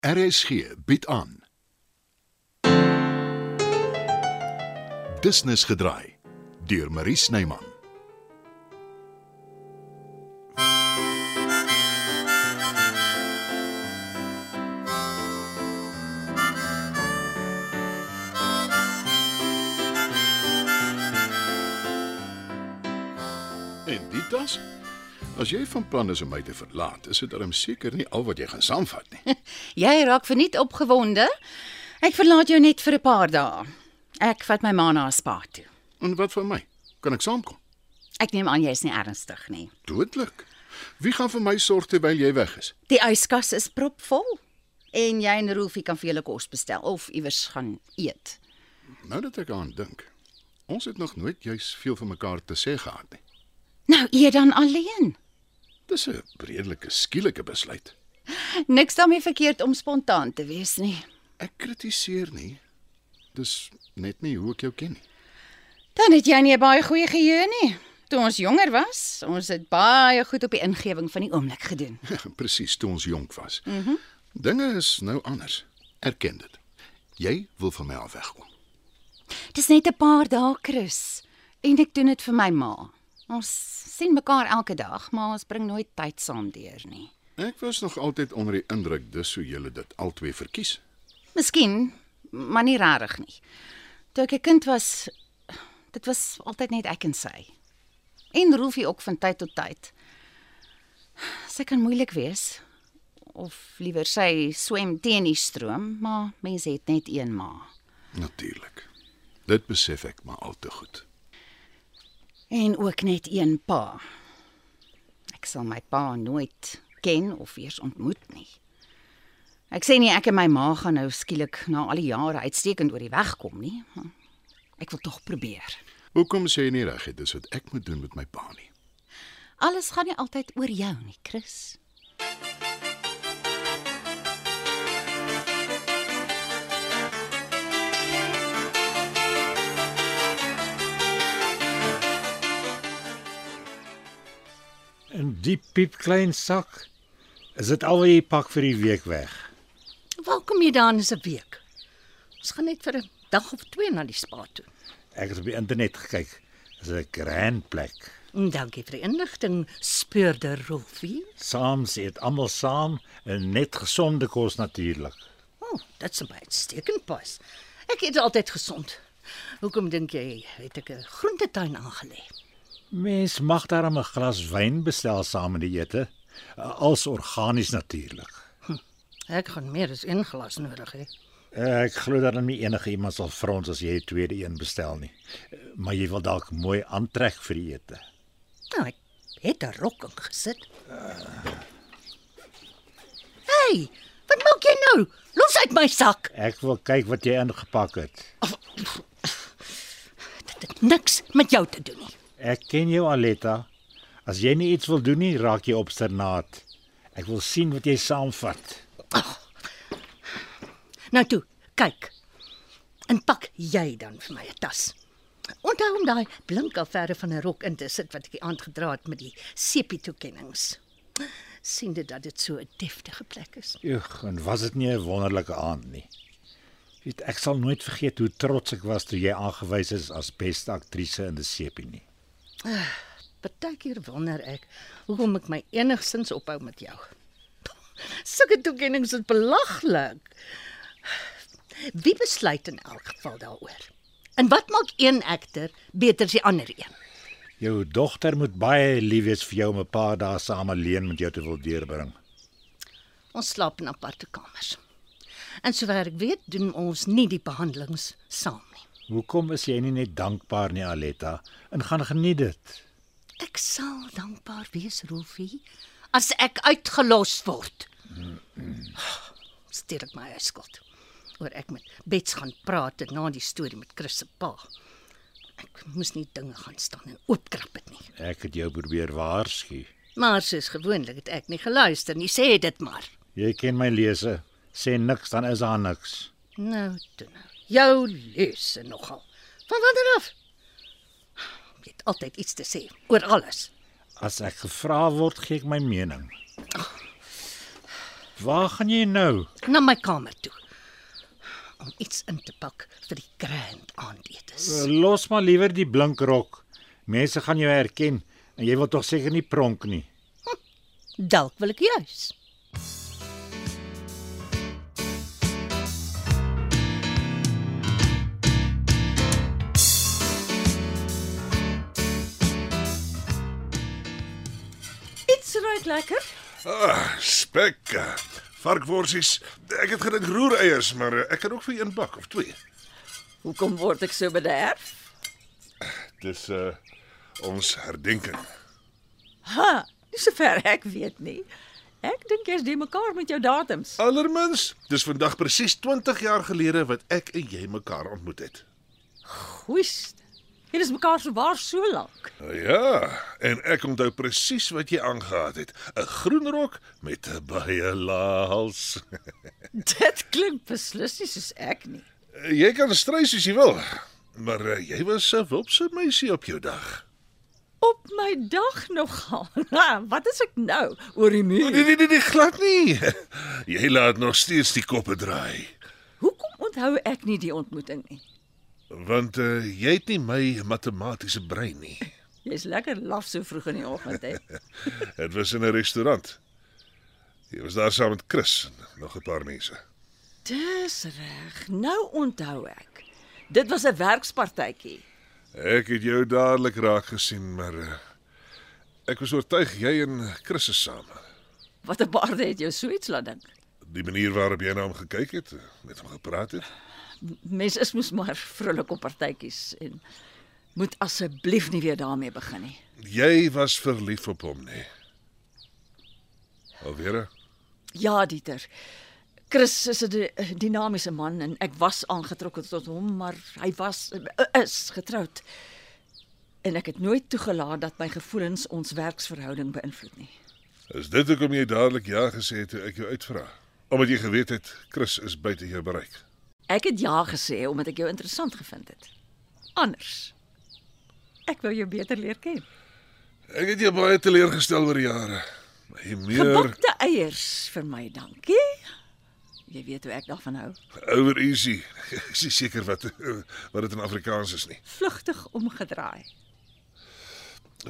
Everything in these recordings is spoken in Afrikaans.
RSG bied aan. Business gedraai deur Marie Snyman. En dit das? As jy van plan is om my te verlaat, is dit darm seker nie al wat jy gaan saamvat nie. Jy raak verniet opgewonde. Ek verlaat jou net vir 'n paar dae. Ek vat my ma na 'n spa toe. En wat van my? Kan ek saamkom? Ek neem aan jy is nie ernstig nie. Dodelik. Wie gaan vir my sorg terwyl jy weg is? Die yskas is propvol en jy en Rolfie kan vir julle kos bestel of iewers gaan eet. Nou dat ek aan dink. Ons het nog nooit juis veel van mekaar te sê gehad nie. Nou eet dan alleen. Dis 'n redelike skielike besluit. Niks daarmee verkeerd om spontaan te wees nie. Ek kritiseer nie. Dis net nie hoe ek jou ken nie. Dan het jy nie 'n baie goeie geheue nie. Toe ons jonger was, ons het baie goed op die ingewing van die oomblik gedoen. Presies toe ons jonk was. Mhm. Mm Dinge is nou anders. Erken dit. Jy wil van my af wegkom. Dis net 'n paar dae, Chris. En ek doen dit vir my ma. Ons sien mekaar elke dag, maar ons bring nooit tyd saam deur nie. Ek was nog altyd onder die indruk dis hoe julle dit albei verkies. Miskien, maar nie rarig nie. Toe ek 'n kind was, dit was altyd net ek en sy. En Rolfie ook van tyd tot tyd. Sy kan moeilik wees of liewer sy swem teen die stroom, maar mense het net een ma. Natuurlik. Dit besef ek maar al te goed. En ook net een pa. Ek sal my pa nooit ken of eers ontmoet nie. Ek sê nie ek en my ma gaan nou skielik na al die jare uitstekend oor die weg kom nie. Ek wil tog probeer. Hoekom sê jy nie reg dit is wat ek moet doen met my pa nie? Alles gaan nie altyd oor jou nie, Chris. Die piepklein sak. Is dit al wat jy pak vir die week weg? Waar kom jy dan is 'n week? Ons gaan net vir 'n dag of twee na die spa toe. Ek het op die internet gekyk. Dis 'n grand plek. En Dankie vir die inligting, speurder Rolfie. Saam eet almal saam en net gesonde kos natuurlik. O, oh, dit's 'n baie uitstekend pas. Ek eet altyd gesond. Hoekom dink jy het ek 'n groentetuin aangelê? Mens mag daarom 'n glas wyn bestel saam met die ete, als organies natuurlik. Ek gaan meer as een glas nodig hê. Ek glo dat nie enige iemand sal frons as jy 'n tweede een bestel nie. Maar jy wil dalk mooi aantrek vir die ete. Nou, ek het 'n rok ingesit. Hey, wat maak jy nou? Los uit my sak. Ek wil kyk wat jy ingepak het. Dit het niks met jou te doen nie. Ek ken jou Aletta. As jy nie iets wil doen nie, raak jy obstinaat. Ek wil sien wat jy saamvat. Nou toe, kyk. En pak jy dan vir my 'n tas. Onthou om daai blink affære van 'n rok in te sit wat ek die aand gedra het met die sepie toekennings. sien dit dat dit so 'n deftige plek is. Ugh, en was dit nie 'n wonderlike aand nie? Weet, ek sal nooit vergeet hoe trots ek was toe jy aangewys is as beste aktrise in die sepie nie. Partykeer wonder ek hoekom ek my enigstens ophou met jou. Sulke toekennings is belaglik. Wie besluit in elk geval daaroor? En wat maak een akter beter as die ander een? Jou dogter moet baie lief wees vir jou om 'n paar dae saam alleen met jou te wil deurbring. Ons slaap in aparte kamers. En sover ek weet, doen ons nie die behandelings saam nie. Hoekom is jy nie net dankbaar nie, Aletta, en gaan geniet dit? Ek sal dankbaar wees, Rolfie, as ek uitgelos word. Stuur ek my skuld. Oor ek met Bets gaan praat na die storie met Chris se pa. Ek moes nie dinge gaan staan en oopkrap dit nie. Ek het jou probeer waarsku. Maar soos gewoonlik het ek nie geluister nie. Sê dit maar. Jy ken my lese. Sê niks dan is daar niks. Nou, toe nou. Jou lesse nogal. Van wanneer af? Jy het altyd iets te sê oor alles. As ek gevra word, gee ek my mening. Waar gaan jy nou? Na my kamer toe. Om iets in te pak vir die grand aandetes. Uh, Los maar liewer die blink rok. Mense gaan jou herken en jy wil tog seker nie pronk nie. Dalk wil ek juis. Iets ruik lekker. Ah, spek. Varkworsies. Ek het gedink roereiers, maar eh, ek kan ook vir een bak of twee. Hoekom word ek so bederf? Dis uh ons herdenking. Ha, dis sover ek weet nie. Ek dink jy's die mekaar met jou datums. Allermins, dis vandag presies 20 jaar gelede wat ek en jy mekaar ontmoet het. Goeie. Julle is mekaar so waar so lank. Ja, en ek onthou presies wat jy aangetree het. 'n Groen rok met 'n baie lae hals. Dit klink beslis nie soos ek nie. jy kan stry soos jy wil, maar uh, jy was 'n wulpse meisie op jou dag. Op my dag nogal. Nou, wat is ek nou? Oor die Nee, muur. nee, nee, nee glad nie. Jy laat nog steeds die koppe draai. Hoekom onthou ek nie die ontmoeting nie? Want uh, jy het nie my matematiese brein nie. Jy's lekker laf so vroeg in die oggend hè. Dit was in 'n restaurant. Jy was daar saam met Chris en nog 'n paar mense. Dis reg. Nou onthou ek. Dit was 'n werkspartytjie. Ek het jou dadelik raak gesien, maar uh, ek was oortuig jy en Chris is saam. Wat 'n baarde het jou so iets laat dink. Die manier waarop jy na hom gekyk het, eh, met hom gepraat het. Mense is mos maar vrolik op partytjies en moet asseblief nie weer daarmee begin nie. Jy was verlief op hom, nee. Alweer? Ja, Dieter. Chris is 'n di- dinamiese man en ek was aangetrokke tot hom, maar hy was eh, is getroud. En ek het nooit toegelaat dat my gevoelens ons werksverhouding beïnvloed nie. Is dit hoekom jy dadelik ja gesê het toe ek jou uitvra? Omdat jy geweet het Chris is buite jou bereik. Ek het ja gesê omdat ek jou interessant gevind het. Anders. Ek wou jou beter leer ken. Ek het jou baie teleurgestel oor die jare. Jy meer Gebakte eiers vir my, dankie. Jy weet hoe ek daarvan hou. over easy. Ek is seker wat wat dit in Afrikaans is nie. Vlugtig omgedraai.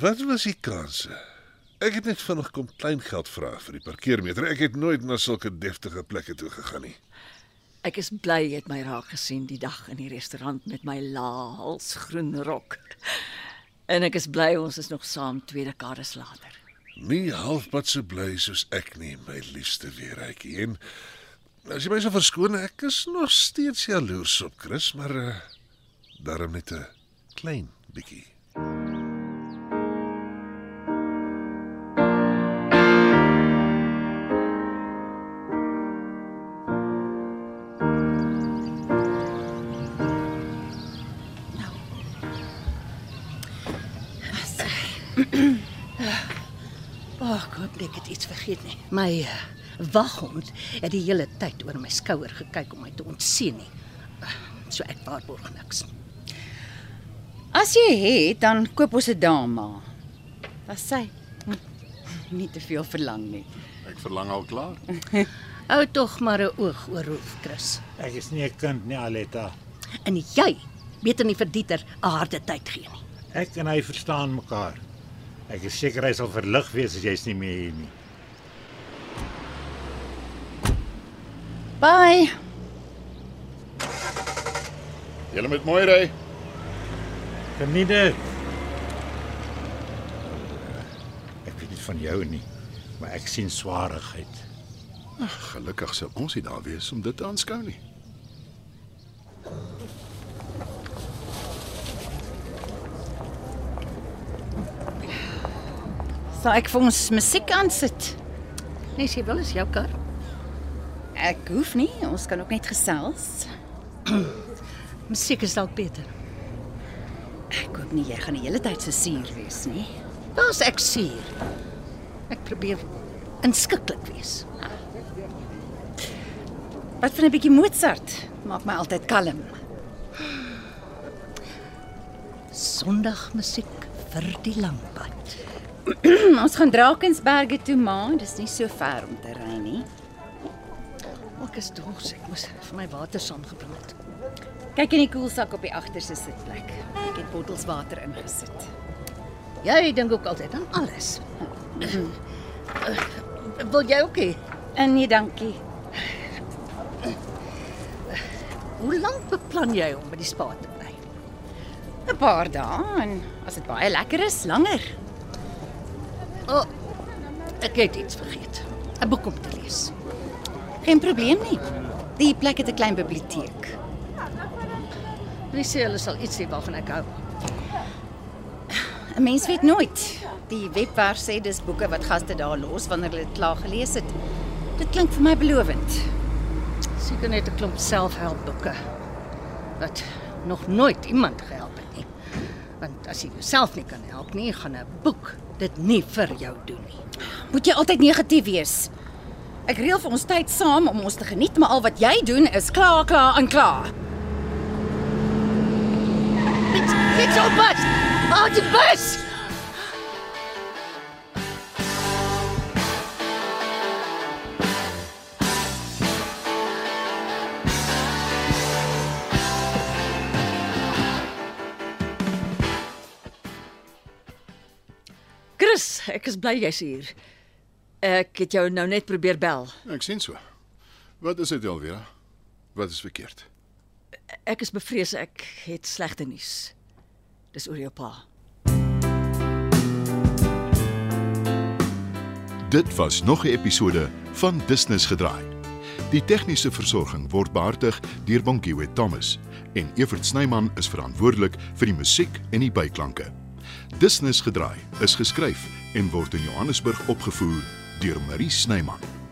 Wat was die kanse? Ek het net vinnig kom klein geld vra vir die parkeermeter. Ek het nooit na sulke deftige plekke toe gegaan nie. Ek is bly jy het my raak gesien die dag in die restaurant met my laalsgroen rok. En ek is bly ons is nog saam twee dekades later. Nie halfpad so bly soos ek nie, my liefste weeretjie. En as jy my sou verskoon, ek is nog steeds jaloers op Chris, maar uh, daarom net 'n klein bietjie. Ek het iets vergeet nie. My uh, waghond het die hele tyd oor my skouer gekyk om my te ontseen nie. Uh, so ek waarborg niks. As jy het, dan koop ons 'n dame. Wat sê? Hm, Nie te veel verlang nie. Ek verlang al klaar. Hou tog maar 'n oog oor Rolf, Chris. Ek is nie 'n kind nie, Aletta. En jy beter nie vir Dieter 'n harde tyd gee nie. Ek en hy verstaan mekaar. Ek is seker hy sal verlig wees as jy's nie meer hier nie. Bye. Julle moet mooi ry. Geniet dit. Ek weet nie van jou nie, maar ek sien swaarigheid. Gelukkig sal ons nie daar wees om dit te aanskou nie. Sal ek vir ons musiek aansit? Nee, as jy wil is jou kar. Ek hoef nie, ons kan ook net gesels. Musiek is dalk beter. Ek hoop nie jy gaan die hele tyd so suur wees nie. Daar's ek suur. Ek probeer inskikkelik wees. Wat van 'n bietjie Mozart? Maak my altyd kalm. Sondagmusiek vir die lang pad. Ons gaan Drakensberge toe, maar dis nie so ver om te ry nie. Ek is dors, ek moes vir my water saamgebring het. Kyk in die koelsak op die agterste sitplek. Ek het bottels water ingesit. Jy dink ook altyd aan alles. Wil jy ook hê? Nee, dankie. Hoe lank beplan jy om by die spa te bly? 'n Paar dae en as dit baie lekker is, langer. O, oh, ek het iets vergeet. 'n Boek om te lees. Geen probleem nie. Die plek het 'n klein biblioteek. Wie sê hulle sal iets hê waarvan ek hou? 'n Mens weet nooit. Die webwerf sê dis boeke wat gaste daar los wanneer hulle dit klaar gelees het. Dit klink vir my belovend. Seker net 'n klomp selfhelpboeke wat nog nooit iemand gehelp het nie. Want as jy jouself nie kan help nie, gaan 'n boek dit nie vir jou doen nie. Moet jy altyd negatief wees? Ek reël vir ons tyd saam om ons te geniet, maar al wat jy doen is klaar, klaar en klaar. Dit is op bus. Haal die bus. Ek is bly jy's hier. Ek het jou nou net probeer bel. Ek sien so. Wat is dit alweer? Wat is verkeerd? Ek is bevrees ek het slegte nuus. Dis oor jou pa. Dit was nog 'n episode van Business gedraai. Die tegniese versorging word behartig deur Bonnie Witt Thomas en Evert Snyman is verantwoordelik vir die musiek en die byklanke. Business gedraai is geskryf en word in Johannesburg opgevoer deur Marie Snyman.